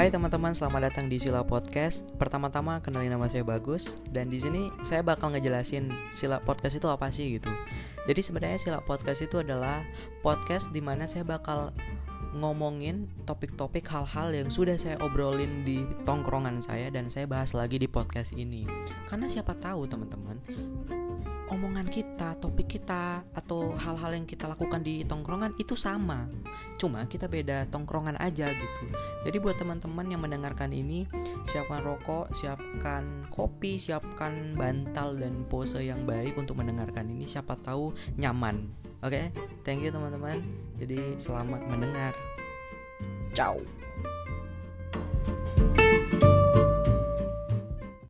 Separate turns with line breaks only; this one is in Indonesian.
Hai teman-teman, selamat datang di Sila Podcast. Pertama-tama kenalin nama saya Bagus dan di sini saya bakal ngejelasin Sila Podcast itu apa sih gitu. Jadi sebenarnya Sila Podcast itu adalah podcast di mana saya bakal ngomongin topik-topik hal-hal yang sudah saya obrolin di tongkrongan saya dan saya bahas lagi di podcast ini. Karena siapa tahu teman-teman, omongan kita, topik kita, atau hal-hal yang kita lakukan di tongkrongan itu sama. Cuma kita beda tongkrongan aja gitu. Jadi buat teman-teman yang mendengarkan ini, siapkan rokok, siapkan kopi, siapkan bantal dan pose yang baik untuk mendengarkan ini. Siapa tahu nyaman. Oke, okay? thank you teman-teman. Jadi selamat mendengar. Ciao.